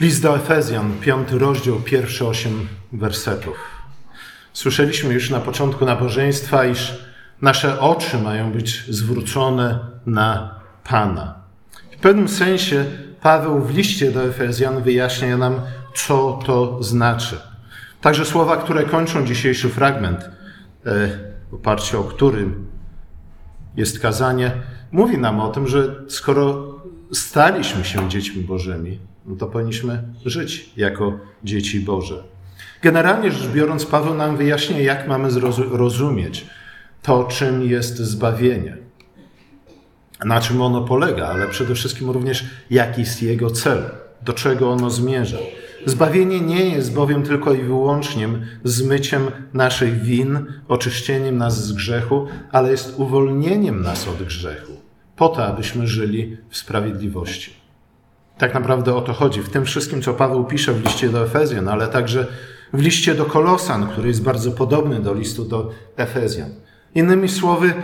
List do Efezjan, piąty rozdział, pierwsze osiem wersetów. Słyszeliśmy już na początku nabożeństwa, iż nasze oczy mają być zwrócone na Pana. W pewnym sensie Paweł w liście do Efezjan wyjaśnia nam, co to znaczy. Także słowa, które kończą dzisiejszy fragment, e, w oparciu o którym jest kazanie, mówi nam o tym, że skoro staliśmy się dziećmi Bożymi, no to powinniśmy żyć jako dzieci Boże. Generalnie rzecz biorąc, Paweł nam wyjaśnia, jak mamy zrozumieć to, czym jest zbawienie, na czym ono polega, ale przede wszystkim również, jaki jest jego cel, do czego ono zmierza. Zbawienie nie jest bowiem tylko i wyłącznie zmyciem naszych win, oczyszczeniem nas z grzechu, ale jest uwolnieniem nas od grzechu, po to, abyśmy żyli w sprawiedliwości. Tak naprawdę o to chodzi. W tym wszystkim, co Paweł pisze w liście do Efezjan, ale także w liście do Kolosan, który jest bardzo podobny do listu do Efezjan. Innymi słowy,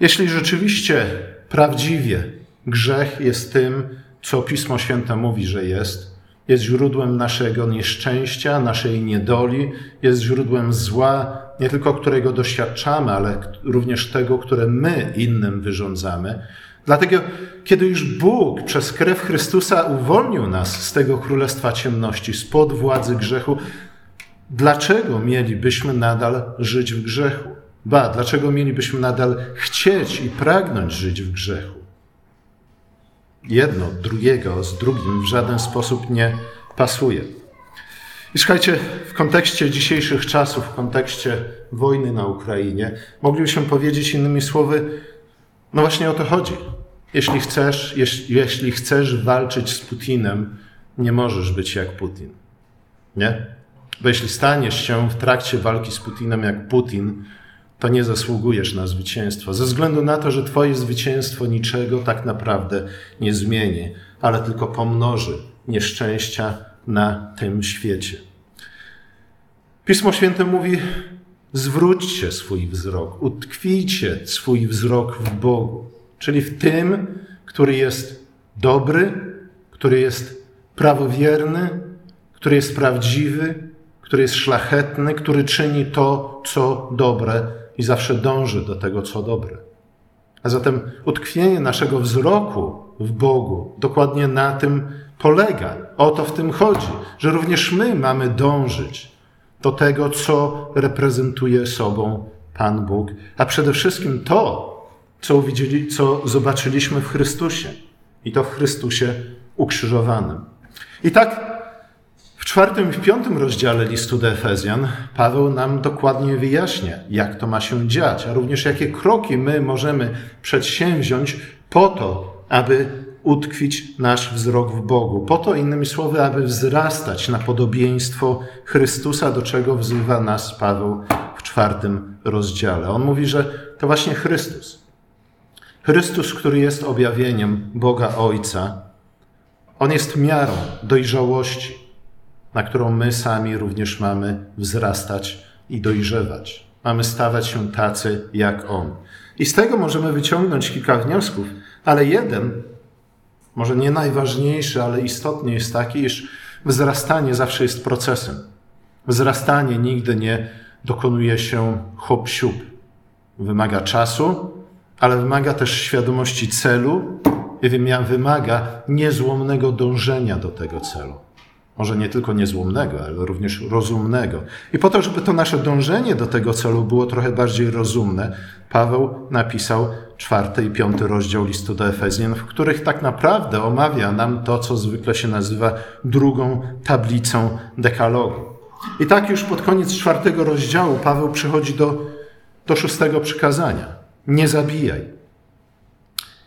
jeśli rzeczywiście prawdziwie grzech jest tym, co Pismo Święte mówi, że jest, jest źródłem naszego nieszczęścia, naszej niedoli, jest źródłem zła, nie tylko którego doświadczamy, ale również tego, które my innym wyrządzamy, Dlatego, kiedy już Bóg przez krew Chrystusa uwolnił nas z tego królestwa ciemności, spod władzy grzechu, dlaczego mielibyśmy nadal żyć w grzechu? Ba, dlaczego mielibyśmy nadal chcieć i pragnąć żyć w grzechu? Jedno drugiego z drugim w żaden sposób nie pasuje. I słuchajcie, w kontekście dzisiejszych czasów, w kontekście wojny na Ukrainie, moglibyśmy powiedzieć innymi słowy, no właśnie o to chodzi. Jeśli chcesz, jeśli, jeśli chcesz walczyć z Putinem, nie możesz być jak Putin. Nie? Bo jeśli staniesz się w trakcie walki z Putinem jak Putin, to nie zasługujesz na zwycięstwo. Ze względu na to, że Twoje zwycięstwo niczego tak naprawdę nie zmieni, ale tylko pomnoży nieszczęścia na tym świecie. Pismo Święte mówi: zwróćcie swój wzrok, utkwijcie swój wzrok w Bogu czyli w tym, który jest dobry, który jest prawowierny, który jest prawdziwy, który jest szlachetny, który czyni to, co dobre i zawsze dąży do tego, co dobre. A zatem utkwienie naszego wzroku w Bogu dokładnie na tym polega. O to w tym chodzi, że również my mamy dążyć do tego, co reprezentuje sobą Pan Bóg, a przede wszystkim to, co, widzieli, co zobaczyliśmy w Chrystusie. I to w Chrystusie ukrzyżowanym. I tak w czwartym i w piątym rozdziale listu do Efezjan Paweł nam dokładnie wyjaśnia, jak to ma się dziać, a również jakie kroki my możemy przedsięwziąć po to, aby utkwić nasz wzrok w Bogu. Po to, innymi słowy, aby wzrastać na podobieństwo Chrystusa, do czego wzywa nas Paweł w czwartym rozdziale. On mówi, że to właśnie Chrystus Chrystus, który jest objawieniem Boga Ojca, On jest miarą dojrzałości, na którą my sami również mamy wzrastać i dojrzewać. Mamy stawać się tacy jak On. I z tego możemy wyciągnąć kilka wniosków, ale jeden, może nie najważniejszy, ale istotny jest taki, iż wzrastanie zawsze jest procesem. Wzrastanie nigdy nie dokonuje się hop siup. Wymaga czasu, ale wymaga też świadomości celu i wymaga niezłomnego dążenia do tego celu. Może nie tylko niezłomnego, ale również rozumnego. I po to, żeby to nasze dążenie do tego celu było trochę bardziej rozumne, Paweł napisał czwarty i piąty rozdział listu do Efezjan, w których tak naprawdę omawia nam to, co zwykle się nazywa drugą tablicą dekalogu. I tak już pod koniec czwartego rozdziału Paweł przychodzi do, do szóstego przykazania nie zabijaj.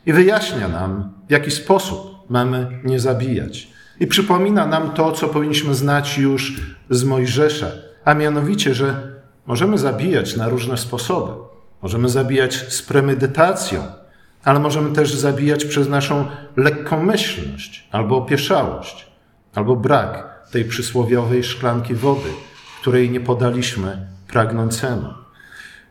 I wyjaśnia nam, w jaki sposób mamy nie zabijać. I przypomina nam to, co powinniśmy znać już z Mojżesza, a mianowicie, że możemy zabijać na różne sposoby. Możemy zabijać z premedytacją, ale możemy też zabijać przez naszą lekkomyślność albo opieszałość, albo brak tej przysłowiowej szklanki wody, której nie podaliśmy pragnącemu.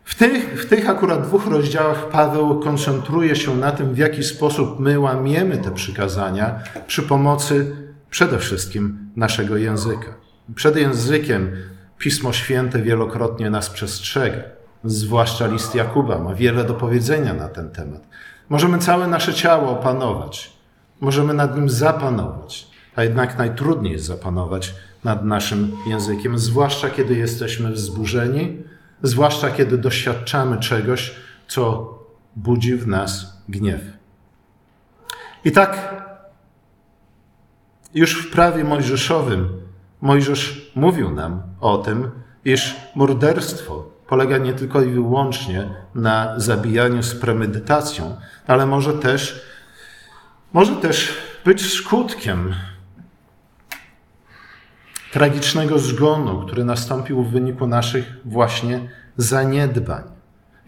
W tych, w tych akurat dwóch rozdziałach Paweł koncentruje się na tym, w jaki sposób my łamiemy te przykazania przy pomocy przede wszystkim naszego języka. Przed językiem Pismo Święte wielokrotnie nas przestrzega, zwłaszcza list Jakuba ma wiele do powiedzenia na ten temat. Możemy całe nasze ciało opanować, możemy nad nim zapanować, a jednak najtrudniej jest zapanować nad naszym językiem, zwłaszcza kiedy jesteśmy wzburzeni, zwłaszcza kiedy doświadczamy czegoś, co budzi w nas gniew. I tak już w prawie mojżeszowym Mojżesz mówił nam o tym, iż morderstwo polega nie tylko i wyłącznie na zabijaniu z premedytacją, ale może też, może też być skutkiem tragicznego zgonu, który nastąpił w wyniku naszych właśnie zaniedbań.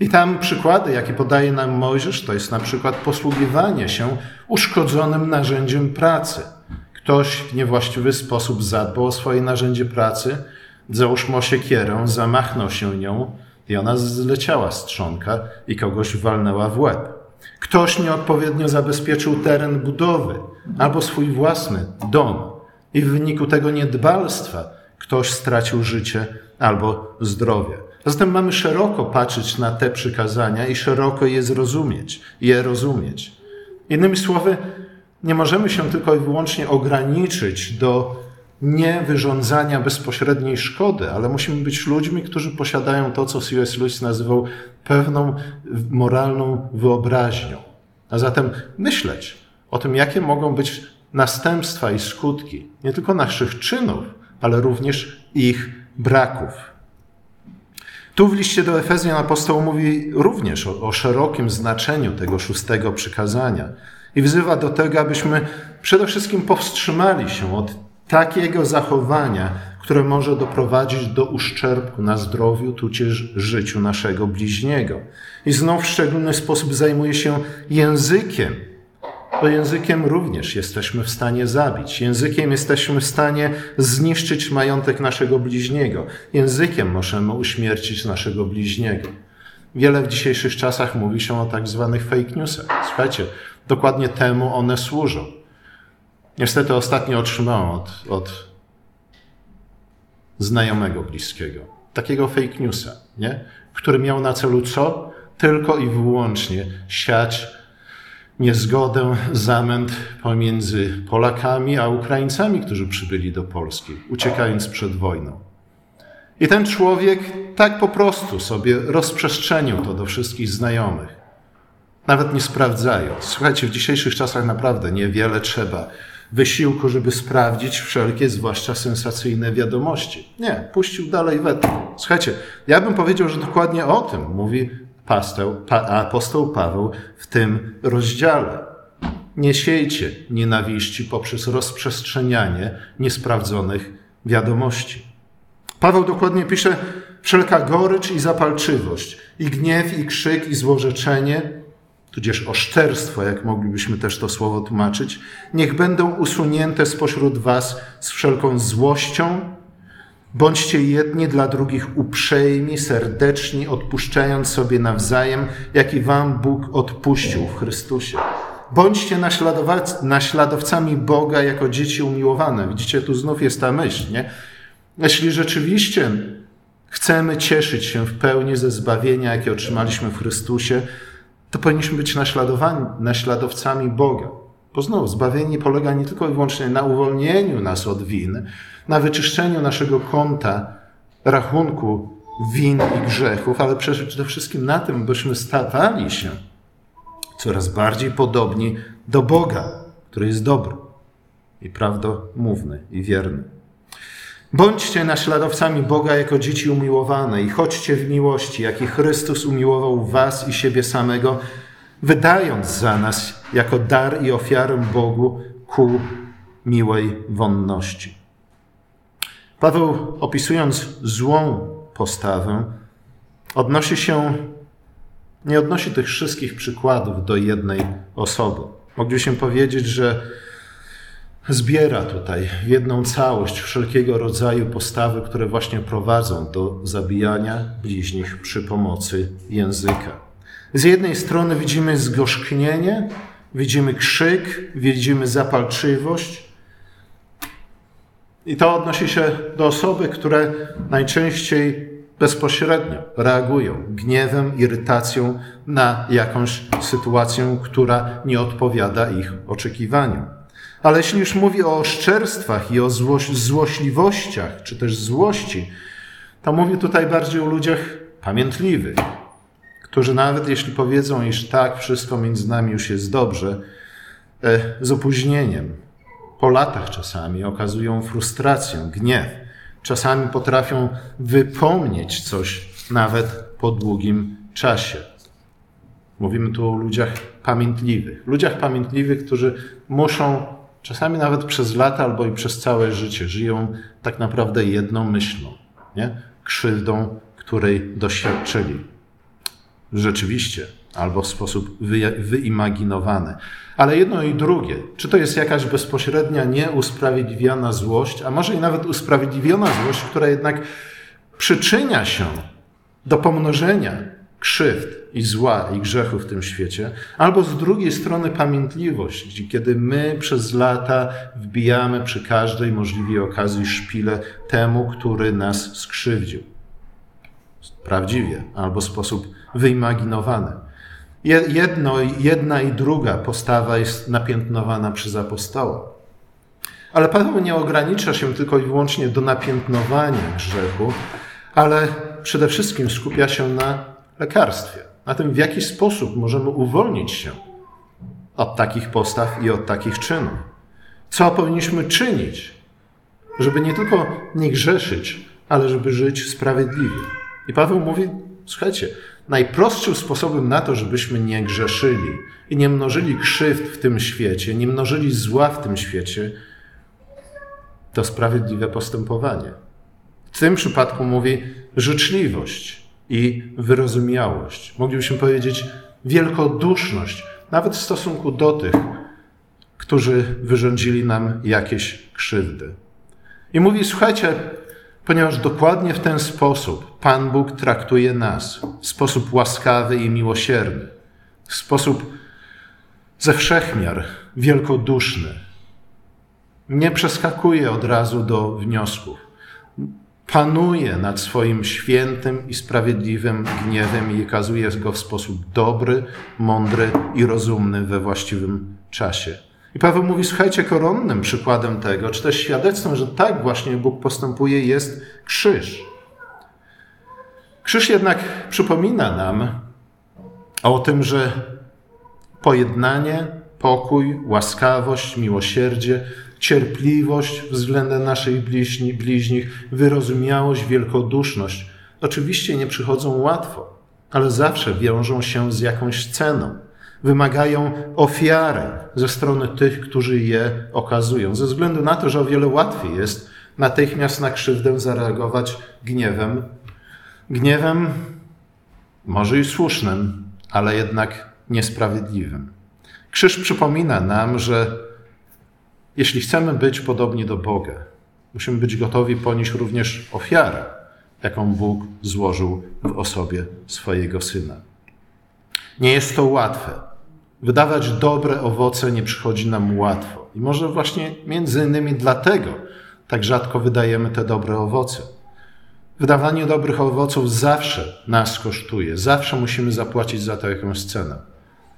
I tam przykłady, jakie podaje nam Mojżesz, to jest na przykład posługiwanie się uszkodzonym narzędziem pracy. Ktoś w niewłaściwy sposób zadbał o swoje narzędzie pracy, załóżmy siekierę, zamachnął się nią i ona zleciała z trzonka i kogoś walnęła w łeb. Ktoś nieodpowiednio zabezpieczył teren budowy albo swój własny dom i w wyniku tego niedbalstwa ktoś stracił życie albo zdrowie. Zatem mamy szeroko patrzeć na te przykazania i szeroko je zrozumieć, je rozumieć. Innymi słowy, nie możemy się tylko i wyłącznie ograniczyć do niewyrządzania bezpośredniej szkody, ale musimy być ludźmi, którzy posiadają to, co C.S. Lewis nazywał pewną moralną wyobraźnią. A zatem myśleć o tym, jakie mogą być następstwa i skutki nie tylko naszych czynów, ale również ich braków. Tu w liście do Efezjan apostoł mówi również o, o szerokim znaczeniu tego szóstego przykazania i wzywa do tego, abyśmy przede wszystkim powstrzymali się od takiego zachowania, które może doprowadzić do uszczerbku na zdrowiu, tudzież życiu naszego bliźniego. I znów w szczególny sposób zajmuje się językiem, bo językiem również jesteśmy w stanie zabić. Językiem jesteśmy w stanie zniszczyć majątek naszego bliźniego. Językiem możemy uśmiercić naszego bliźniego. Wiele w dzisiejszych czasach mówi się o tak zwanych fake newsach. Słuchajcie, dokładnie temu one służą. Niestety ostatnio otrzymałem od, od znajomego bliskiego takiego fake newsa, nie? który miał na celu co? Tylko i wyłącznie siać niezgodę, zamęt pomiędzy Polakami a Ukraińcami, którzy przybyli do Polski, uciekając przed wojną. I ten człowiek tak po prostu sobie rozprzestrzenił to do wszystkich znajomych, nawet nie sprawdzając. Słuchajcie, w dzisiejszych czasach naprawdę niewiele trzeba wysiłku, żeby sprawdzić wszelkie, zwłaszcza sensacyjne wiadomości. Nie, puścił dalej wetę. Słuchajcie, ja bym powiedział, że dokładnie o tym mówi pasteł, pa, apostoł Paweł w tym rozdziale. Nie siejcie nienawiści poprzez rozprzestrzenianie niesprawdzonych wiadomości. Paweł dokładnie pisze, wszelka gorycz i zapalczywość, i gniew, i krzyk, i złorzeczenie, tudzież oszczerstwo, jak moglibyśmy też to słowo tłumaczyć, niech będą usunięte spośród was z wszelką złością. Bądźcie jedni dla drugich uprzejmi, serdeczni, odpuszczając sobie nawzajem, jak i wam Bóg odpuścił w Chrystusie. Bądźcie naśladowcami Boga jako dzieci umiłowane. Widzicie, tu znów jest ta myśl, nie? Jeśli rzeczywiście chcemy cieszyć się w pełni ze zbawienia, jakie otrzymaliśmy w Chrystusie, to powinniśmy być naśladowcami Boga. Bo znowu, zbawienie polega nie tylko i wyłącznie na uwolnieniu nas od win, na wyczyszczeniu naszego konta rachunku win i grzechów, ale przede wszystkim na tym, byśmy stawali się coraz bardziej podobni do Boga, który jest dobry i prawdomówny i wierny. Bądźcie naśladowcami Boga jako dzieci umiłowane i chodźcie w miłości, jaki Chrystus umiłował was i siebie samego, wydając za nas jako dar i ofiarę Bogu ku miłej wonności. Paweł, opisując złą postawę, odnosi się, nie odnosi tych wszystkich przykładów do jednej osoby. Moglibyśmy powiedzieć, że zbiera tutaj w jedną całość wszelkiego rodzaju postawy, które właśnie prowadzą do zabijania bliźnich przy pomocy języka. Z jednej strony widzimy zgorzknienie, widzimy krzyk, widzimy zapalczywość, I to odnosi się do osoby, które najczęściej bezpośrednio reagują gniewem, irytacją na jakąś sytuację, która nie odpowiada ich oczekiwaniom. Ale jeśli już mówi o oszczerstwach i o złośliwościach, czy też złości, to mówi tutaj bardziej o ludziach pamiętliwych, którzy nawet jeśli powiedzą, iż tak, wszystko między nami już jest dobrze, e, z opóźnieniem, po latach czasami okazują frustrację, gniew. Czasami potrafią wypomnieć coś nawet po długim czasie. Mówimy tu o ludziach pamiętliwych. Ludziach pamiętliwych, którzy muszą czasami nawet przez lata albo i przez całe życie żyją tak naprawdę jedną myślą, nie? krzywdą, której doświadczyli. Rzeczywiście, albo w sposób wyimaginowany. Ale jedno i drugie, czy to jest jakaś bezpośrednia, nieusprawiedliwiona złość, a może i nawet usprawiedliwiona złość, która jednak przyczynia się do pomnożenia krzywd i zła i grzechu w tym świecie, albo z drugiej strony pamiętliwość, kiedy my przez lata wbijamy przy każdej możliwej okazji szpilę temu, który nas skrzywdził. Prawdziwie, albo w sposób wyimaginowany. Jedno, jedna i druga postawa jest napiętnowana przez apostoła. Ale Paweł nie ogranicza się tylko i wyłącznie do napiętnowania grzechu, ale przede wszystkim skupia się na lekarstwie, na tym, w jaki sposób możemy uwolnić się od takich postaw i od takich czynów. Co powinniśmy czynić, żeby nie tylko nie grzeszyć, ale żeby żyć sprawiedliwie. I Paweł mówi: Słuchajcie, najprostszym sposobem na to, żebyśmy nie grzeszyli i nie mnożyli krzywd w tym świecie, nie mnożyli zła w tym świecie, to sprawiedliwe postępowanie. W tym przypadku mówi życzliwość i wyrozumiałość. Moglibyśmy powiedzieć wielkoduszność, nawet w stosunku do tych, którzy wyrządzili nam jakieś krzywdy. I mówi: Słuchajcie, ponieważ dokładnie w ten sposób Pan Bóg traktuje nas w sposób łaskawy i miłosierny, w sposób ze wszechmiar wielkoduszny. Nie przeskakuje od razu do wniosków. Panuje nad swoim świętym i sprawiedliwym gniewem i okazuje go w sposób dobry, mądry i rozumny we właściwym czasie. I Paweł mówi, słuchajcie, koronnym przykładem tego, czy też świadectwem, że tak właśnie Bóg postępuje, jest krzyż. Krzyż jednak przypomina nam o tym, że pojednanie, pokój, łaskawość, miłosierdzie, cierpliwość względem naszych bliźni, bliźnich, wyrozumiałość, wielkoduszność oczywiście nie przychodzą łatwo, ale zawsze wiążą się z jakąś ceną wymagają ofiary ze strony tych, którzy je okazują, ze względu na to, że o wiele łatwiej jest natychmiast na krzywdę zareagować gniewem. Gniewem, może i słusznym, ale jednak niesprawiedliwym. Krzyż przypomina nam, że jeśli chcemy być podobni do Boga, musimy być gotowi ponieść również ofiarę, jaką Bóg złożył w osobie swojego Syna. Nie jest to łatwe. Wydawać dobre owoce nie przychodzi nam łatwo. I może właśnie między innymi dlatego tak rzadko wydajemy te dobre owoce. Wydawanie dobrych owoców zawsze nas kosztuje, zawsze musimy zapłacić za to jakąś cenę.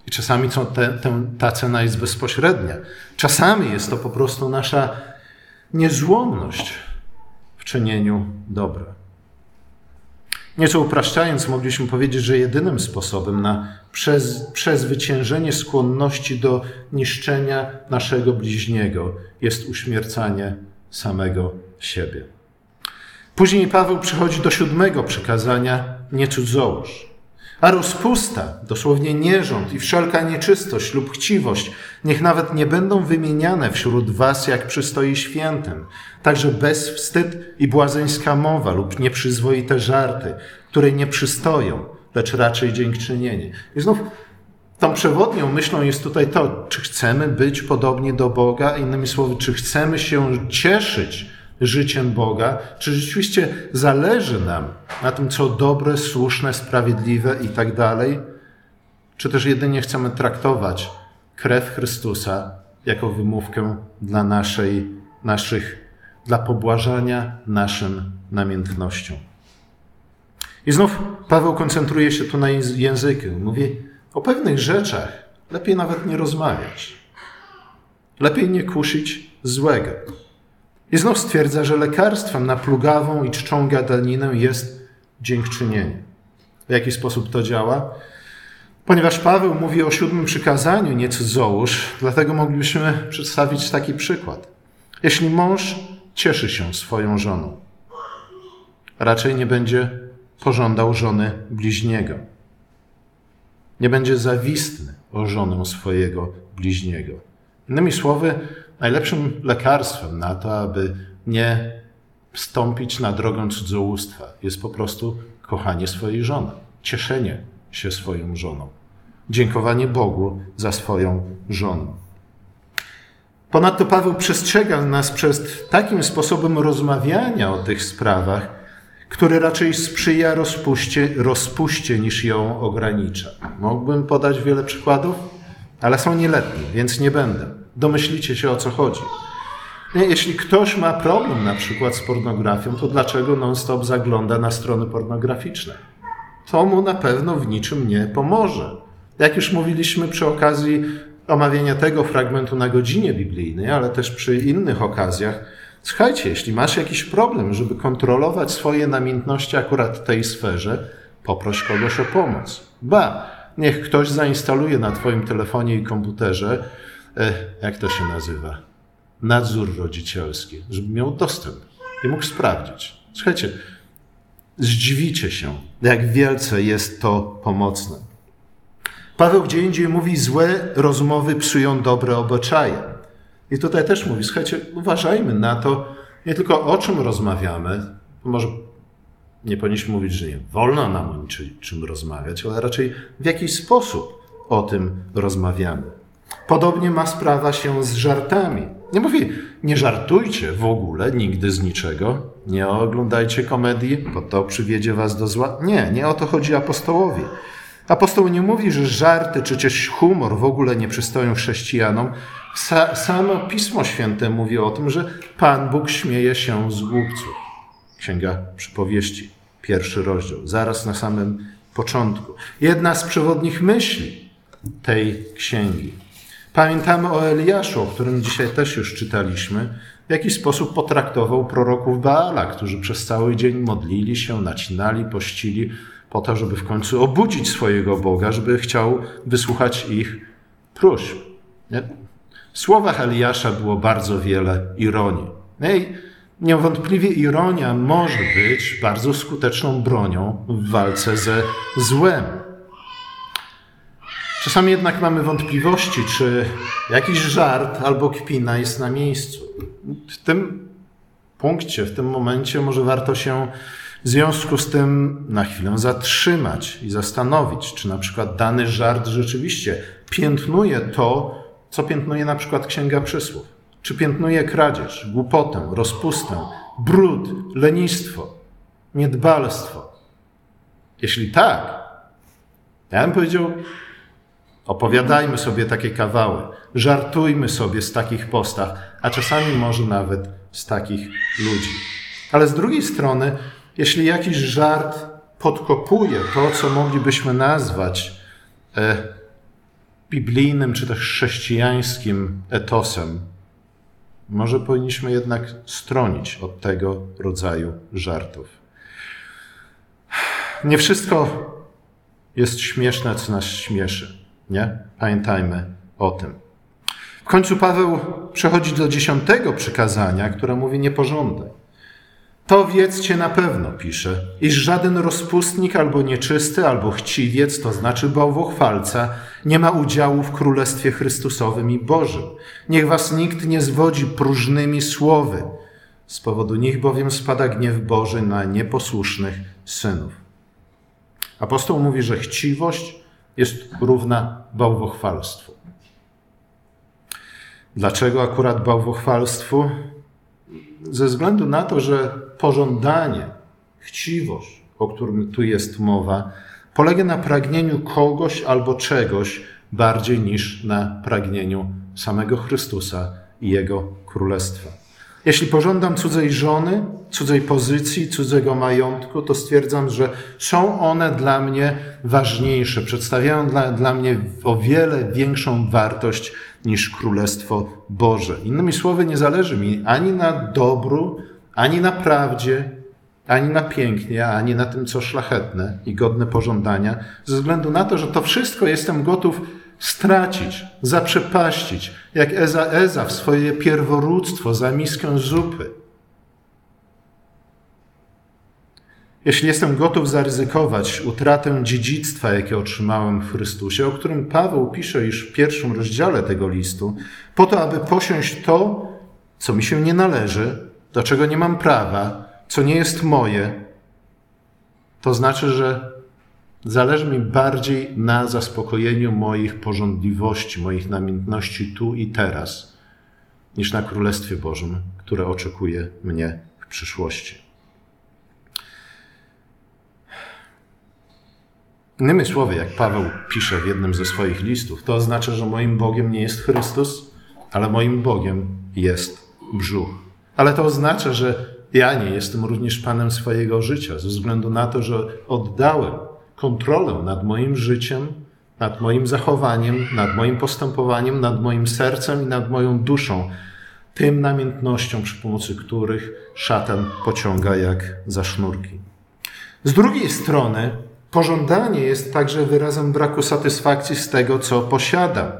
I czasami te, te, ta cena jest bezpośrednia. Czasami jest to po prostu nasza niezłomność w czynieniu dobra. Nieco upraszczając, mogliśmy powiedzieć, że jedynym sposobem na przezwyciężenie skłonności do niszczenia naszego bliźniego jest uśmiercanie samego siebie. Później Paweł przychodzi do siódmego przykazania: nie cudzołóż. A rozpusta, dosłownie nierząd i wszelka nieczystość lub chciwość, niech nawet nie będą wymieniane wśród was, jak przystoi świętym. Także bezwstyd i błazeńska mowa lub nieprzyzwoite żarty, które nie przystoją, lecz raczej dziękczynienie. I znów tą przewodnią myślą jest tutaj to, czy chcemy być podobni do Boga, innymi słowy, czy chcemy się cieszyć życiem Boga, czy rzeczywiście zależy nam na tym, co dobre, słuszne, sprawiedliwe i tak dalej, czy też jedynie chcemy traktować krew Chrystusa jako wymówkę dla naszej, naszych dla pobłażania naszym namiętnościom. I znów Paweł koncentruje się tu na języku. Mówi o pewnych rzeczach lepiej nawet nie rozmawiać. Lepiej nie kusić złego. I znów stwierdza, że lekarstwem na plugawą i czczą gadaninę jest dziękczynienie. W jaki sposób to działa? Ponieważ Paweł mówi o siódmym przykazaniu, nie cudzołóż, dlatego moglibyśmy przedstawić taki przykład. Jeśli mąż cieszy się swoją żoną, raczej nie będzie pożądał żony bliźniego. Nie będzie zawistny o żonę swojego bliźniego. Innymi słowy, najlepszym lekarstwem na to, aby nie wstąpić na drogę cudzołóstwa, jest po prostu kochanie swojej żony, cieszenie się swoją żoną, dziękowanie Bogu za swoją żonę. Ponadto Paweł przestrzega nas przed takim sposobem rozmawiania o tych sprawach, który raczej sprzyja rozpuście, rozpuście niż ją ogranicza. Mógłbym podać wiele przykładów, ale są nieletnie, więc nie będę. Domyślicie się o co chodzi. Jeśli ktoś ma problem na przykład z pornografią, to dlaczego non-stop zagląda na strony pornograficzne? To mu na pewno w niczym nie pomoże. Jak już mówiliśmy przy okazji omawiania tego fragmentu na godzinie biblijnej, ale też przy innych okazjach, słuchajcie, jeśli masz jakiś problem, żeby kontrolować swoje namiętności akurat w tej sferze, poproś kogoś o pomoc. Ba, niech ktoś zainstaluje na Twoim telefonie i komputerze, e, jak to się nazywa, nadzór rodzicielski, żeby miał dostęp i mógł sprawdzić. Słuchajcie, zdziwicie się, jak wielce jest to pomocne. Paweł gdzie indziej mówi, złe rozmowy psują dobre obyczaje. I tutaj też mówi, słuchajcie, uważajmy na to, nie tylko o czym rozmawiamy, może nie powinniśmy mówić, że nie wolno nam o niczym rozmawiać, ale raczej w jaki sposób o tym rozmawiamy. Podobnie ma sprawa się z żartami. Nie mówi, nie żartujcie w ogóle nigdy z niczego, nie oglądajcie komedii, bo to przywiedzie was do zła. Nie, nie o to chodzi apostołowi. Apostoł nie mówi, że żarty czy też humor w ogóle nie przystoją chrześcijanom. Sa samo Pismo Święte mówi o tym, że Pan Bóg śmieje się z głupców. Księga Przypowieści, pierwszy rozdział, zaraz na samym początku. Jedna z przewodnich myśli tej księgi. Pamiętamy o Eliaszu, o którym dzisiaj też już czytaliśmy, w jaki sposób potraktował proroków Baala, którzy przez cały dzień modlili się, nacinali, pościli, po to, żeby w końcu obudzić swojego Boga, żeby chciał wysłuchać ich próśb. W słowach Eliasza było bardzo wiele ironii. No i niewątpliwie ironia może być bardzo skuteczną bronią w walce ze złem. Czasami jednak mamy wątpliwości, czy jakiś żart albo kpina jest na miejscu. W tym punkcie, w tym momencie może warto się w związku z tym na chwilę zatrzymać i zastanowić, czy na przykład dany żart rzeczywiście piętnuje to, co piętnuje na przykład Księga Przysłów. Czy piętnuje kradzież, głupotę, rozpustę, brud, lenistwo, niedbalstwo. Jeśli tak, ja bym powiedział, opowiadajmy sobie takie kawały, żartujmy sobie z takich postaw, a czasami może nawet z takich ludzi. Ale z drugiej strony, jeśli jakiś żart podkopuje to, co moglibyśmy nazwać e, biblijnym czy też chrześcijańskim etosem, może powinniśmy jednak stronić od tego rodzaju żartów. Nie wszystko jest śmieszne, co nas śmieszy. Nie? Pamiętajmy o tym. W końcu Paweł przechodzi do dziesiątego przykazania, które mówi nie pożądaj. To wiedzcie na pewno, pisze, iż żaden rozpustnik albo nieczysty, albo chciwiec, to znaczy bałwochwalca, nie ma udziału w Królestwie Chrystusowym i Bożym. Niech was nikt nie zwodzi próżnymi słowy. Z powodu nich bowiem spada gniew Boży na nieposłusznych synów. Apostoł mówi, że chciwość jest równa bałwochwalstwu. Dlaczego akurat bałwochwalstwu? Ze względu na to, że pożądanie, chciwość, o którym tu jest mowa, polega na pragnieniu kogoś albo czegoś bardziej niż na pragnieniu samego Chrystusa i Jego Królestwa. Jeśli pożądam cudzej żony, cudzej pozycji, cudzego majątku, to stwierdzam, że są one dla mnie ważniejsze, przedstawiają dla, dla mnie o wiele większą wartość niż Królestwo Boże. Innymi słowy, nie zależy mi ani na dobru, ani na prawdzie, ani na pięknie, ani na tym, co szlachetne i godne pożądania, ze względu na to, że to wszystko jestem gotów stracić, zaprzepaścić, jak Eza Eza w swoje pierworództwo za miskę zupy. Jeśli jestem gotów zaryzykować utratę dziedzictwa, jakie otrzymałem w Chrystusie, o którym Paweł pisze już w pierwszym rozdziale tego listu, po to, aby posiąść to, co mi się nie należy, do czego nie mam prawa, co nie jest moje, to znaczy, że zależy mi bardziej na zaspokojeniu moich porządliwości, moich namiętności tu i teraz, niż na Królestwie Bożym, które oczekuje mnie w przyszłości. Innymi słowy, jak Paweł pisze w jednym ze swoich listów, to oznacza, że moim Bogiem nie jest Chrystus, ale moim Bogiem jest brzuch. Ale to oznacza, że ja nie jestem również Panem swojego życia, ze względu na to, że oddałem kontrolę nad moim życiem, nad moim zachowaniem, nad moim postępowaniem, nad moim sercem i nad moją duszą, tym namiętnościom, przy pomocy których szatan pociąga jak za sznurki. Z drugiej strony, pożądanie jest także wyrazem braku satysfakcji z tego, co posiadam,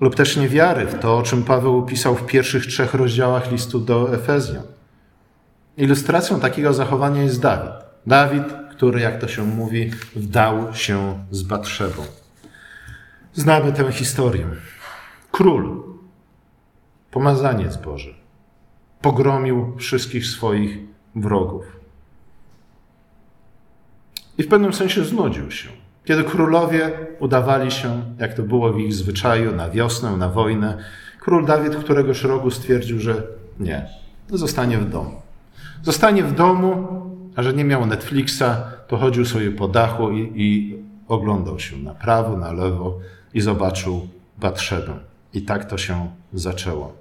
lub też niewiary w to, o czym Paweł pisał w pierwszych trzech rozdziałach listu do Efezjan. Ilustracją takiego zachowania jest Dawid. Dawid, który, jak to się mówi, wdał się z Batrzebą. Znamy tę historię. Król, pomazaniec Boży, pogromił wszystkich swoich wrogów. I w pewnym sensie znudził się. Kiedy królowie udawali się, jak to było w ich zwyczaju, na wiosnę, na wojnę, król Dawid któregoś rogu stwierdził, że nie, zostanie w domu. Zostanie w domu, a że nie miał Netflixa, to chodził sobie po dachu i, i oglądał się na prawo, na lewo i zobaczył Batrzebę. I tak to się zaczęło.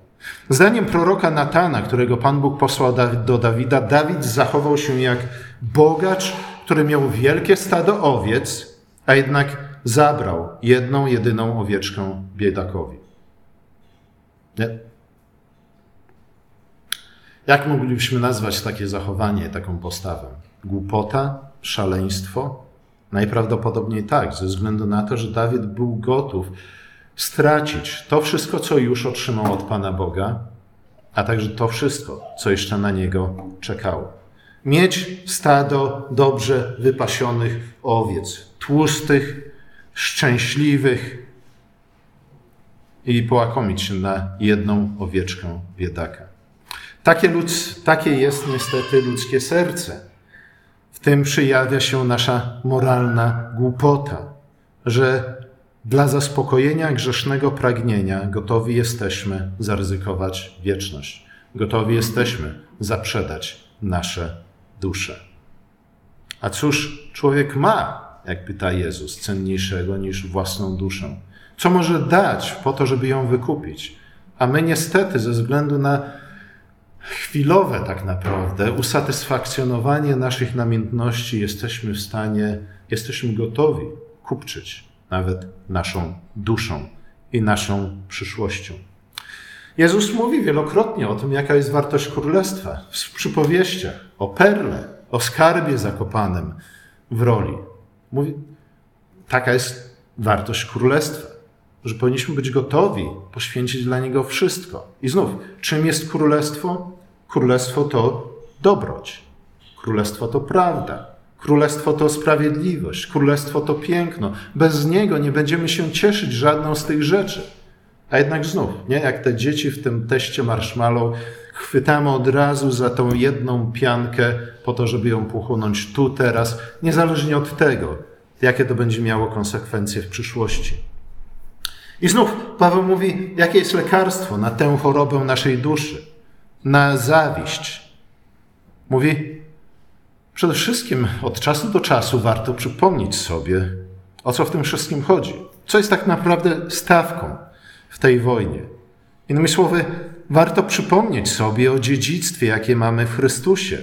Zdaniem proroka Natana, którego Pan Bóg posłał do Dawida, Dawid zachował się jak bogacz, który miał wielkie stado owiec, a jednak zabrał jedną, jedyną owieczkę biedakowi. Nie? Jak moglibyśmy nazwać takie zachowanie, taką postawę? Głupota? Szaleństwo? Najprawdopodobniej tak, ze względu na to, że Dawid był gotów stracić to wszystko, co już otrzymał od Pana Boga, a także to wszystko, co jeszcze na niego czekało. Mieć stado dobrze wypasionych owiec, tłustych, szczęśliwych i połakomić się na jedną owieczkę biedaka. Takie, ludz, takie jest niestety ludzkie serce. W tym przyjawia się nasza moralna głupota, że dla zaspokojenia grzesznego pragnienia gotowi jesteśmy zaryzykować wieczność. Gotowi jesteśmy zaprzedać nasze dusze. A cóż człowiek ma, jak pyta Jezus, cenniejszego niż własną duszę? Co może dać po to, żeby ją wykupić? A my niestety, ze względu na chwilowe tak naprawdę usatysfakcjonowanie naszych namiętności jesteśmy w stanie, jesteśmy gotowi kupczyć nawet naszą duszą i naszą przyszłością. Jezus mówi wielokrotnie o tym, jaka jest wartość królestwa w przypowieściach o perle, o skarbie zakopanym w roli. Mówi, taka jest wartość królestwa, że powinniśmy być gotowi poświęcić dla niego wszystko. I znów, czym jest królestwo? Królestwo to dobroć. Królestwo to prawda. Królestwo to sprawiedliwość. Królestwo to piękno. Bez niego nie będziemy się cieszyć żadną z tych rzeczy. A jednak znów, nie? Jak te dzieci w tym teście marshmallow, chwytamy od razu za tą jedną piankę po to, żeby ją pochłonąć tu, teraz, niezależnie od tego, jakie to będzie miało konsekwencje w przyszłości. I znów Paweł mówi, jakie jest lekarstwo na tę chorobę naszej duszy na zawiść. Mówi, przede wszystkim od czasu do czasu warto przypomnieć sobie, o co w tym wszystkim chodzi. Co jest tak naprawdę stawką w tej wojnie. Innymi słowy, Warto przypomnieć sobie o dziedzictwie, jakie mamy w Chrystusie.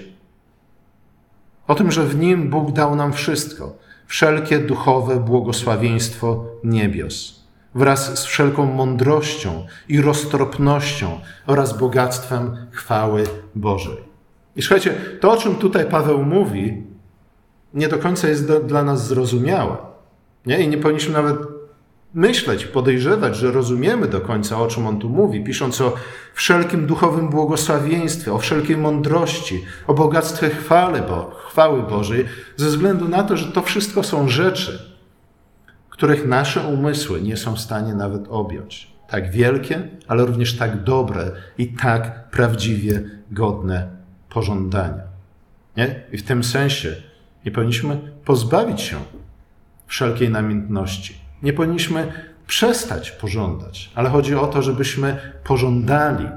O tym, że w Nim Bóg dał nam wszystko, wszelkie duchowe błogosławieństwo niebios, wraz z wszelką mądrością i roztropnością oraz bogactwem chwały Bożej. I słuchajcie, to o czym tutaj Paweł mówi, nie do końca jest do, dla nas zrozumiałe. Nie? I nie powinniśmy nawet myśleć, podejrzewać, że rozumiemy do końca, o czym on tu mówi, pisząc o wszelkim duchowym błogosławieństwie, o wszelkiej mądrości, o bogactwie chwały, bo, chwały Bożej, ze względu na to, że to wszystko są rzeczy, których nasze umysły nie są w stanie nawet objąć. Tak wielkie, ale również tak dobre i tak prawdziwie godne pożądania. Nie? I w tym sensie nie powinniśmy pozbawić się wszelkiej namiętności. Nie powinniśmy przestać pożądać, ale chodzi o to, żebyśmy pożądali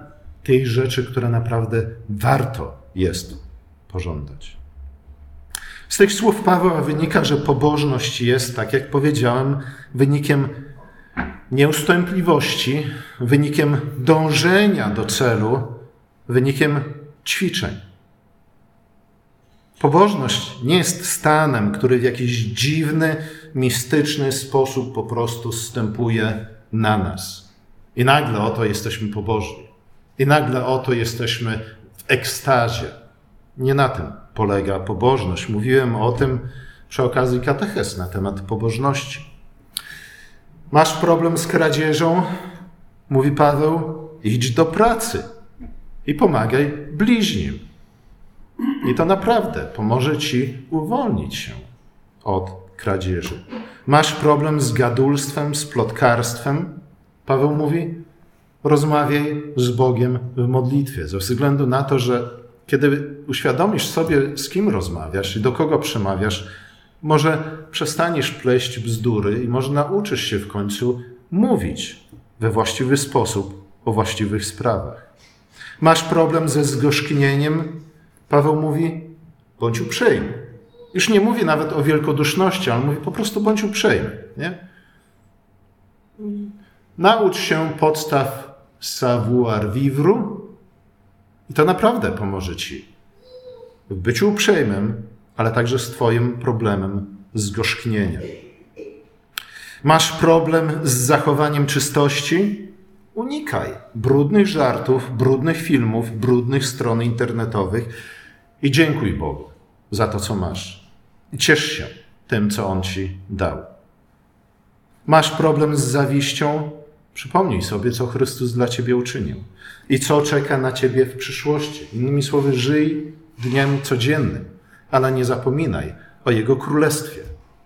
tej rzeczy, które naprawdę warto jest pożądać. Z tych słów Pawła wynika, że pobożność jest, tak jak powiedziałem, wynikiem nieustępliwości, wynikiem dążenia do celu, wynikiem ćwiczeń. Pobożność nie jest stanem, który w jakiś dziwny, mistyczny sposób po prostu zstępuje na nas. I nagle oto jesteśmy pobożni. I nagle oto jesteśmy w ekstazie. Nie na tym polega pobożność. Mówiłem o tym przy okazji kateches na temat pobożności. Masz problem z kradzieżą? Mówi Paweł, idź do pracy i pomagaj bliźnim. I to naprawdę pomoże ci uwolnić się od kradzieży. Masz problem z gadulstwem, z plotkarstwem? Paweł mówi, rozmawiaj z Bogiem w modlitwie, ze względu na to, że kiedy uświadomisz sobie, z kim rozmawiasz i do kogo przemawiasz, może przestaniesz pleść bzdury i może nauczysz się w końcu mówić we właściwy sposób o właściwych sprawach. Masz problem ze zgorzknieniem? Paweł mówi, bądź uprzejmy. Już nie mówi nawet o wielkoduszności, ale mówi po prostu bądź uprzejmy. Nie? Naucz się podstaw savoir vivre i to naprawdę pomoże ci w byciu uprzejmym, ale także z Twoim problemem zgorzknienia. Masz problem z zachowaniem czystości? Unikaj brudnych żartów, brudnych filmów, brudnych stron internetowych i dziękuj Bogu za to, co masz. I ciesz się tym, co On ci dał. Masz problem z zawiścią? Przypomnij sobie, co Chrystus dla ciebie uczynił i co czeka na ciebie w przyszłości. Innymi słowy, żyj dniem codziennym, ale nie zapominaj o Jego królestwie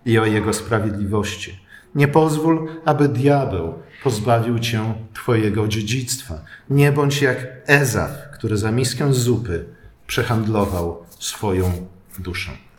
i o Jego sprawiedliwości. Nie pozwól, aby diabeł pozbawił cię Twojego dziedzictwa. Nie bądź jak Ezaf, który za miskę zupy przehandlował swoją duszę.